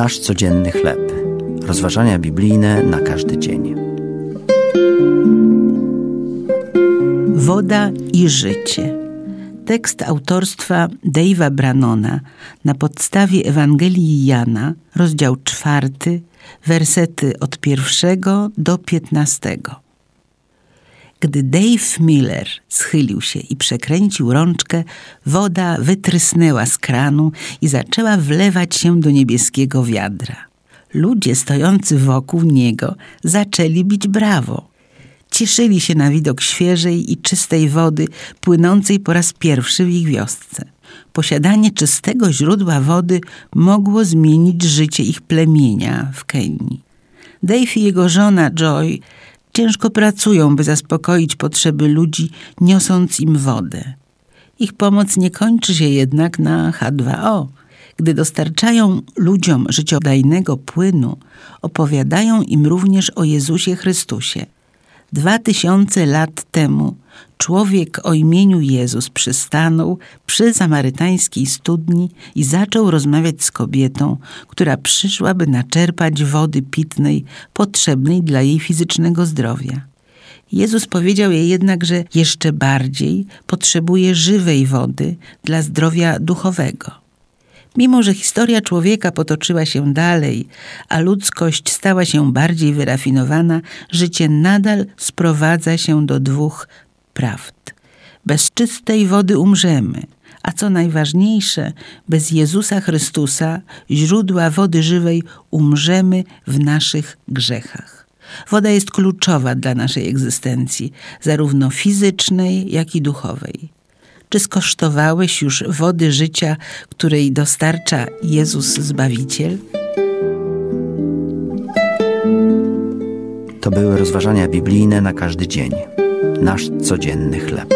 Nasz codzienny chleb. Rozważania biblijne na każdy dzień. Woda i życie. Tekst autorstwa Dave'a Branona na podstawie Ewangelii Jana, rozdział czwarty, wersety od pierwszego do piętnastego. Gdy Dave Miller schylił się i przekręcił rączkę, woda wytrysnęła z kranu i zaczęła wlewać się do niebieskiego wiadra. Ludzie stojący wokół niego zaczęli bić brawo. Cieszyli się na widok świeżej i czystej wody płynącej po raz pierwszy w ich wiosce. Posiadanie czystego źródła wody mogło zmienić życie ich plemienia w Kenii. Dave i jego żona Joy ciężko pracują, by zaspokoić potrzeby ludzi, niosąc im wodę. Ich pomoc nie kończy się jednak na H2O. Gdy dostarczają ludziom życiodajnego płynu, opowiadają im również o Jezusie Chrystusie. Dwa tysiące lat temu człowiek o imieniu Jezus przystanął przy samarytańskiej studni i zaczął rozmawiać z kobietą, która przyszła, by naczerpać wody pitnej potrzebnej dla jej fizycznego zdrowia. Jezus powiedział jej jednak, że jeszcze bardziej potrzebuje żywej wody dla zdrowia duchowego. Mimo, że historia człowieka potoczyła się dalej, a ludzkość stała się bardziej wyrafinowana, życie nadal sprowadza się do dwóch prawd. Bez czystej wody umrzemy, a co najważniejsze, bez Jezusa Chrystusa, źródła wody żywej, umrzemy w naszych grzechach. Woda jest kluczowa dla naszej egzystencji, zarówno fizycznej, jak i duchowej. Czy skosztowałeś już wody życia, której dostarcza Jezus Zbawiciel? To były rozważania biblijne na każdy dzień. Nasz codzienny chleb.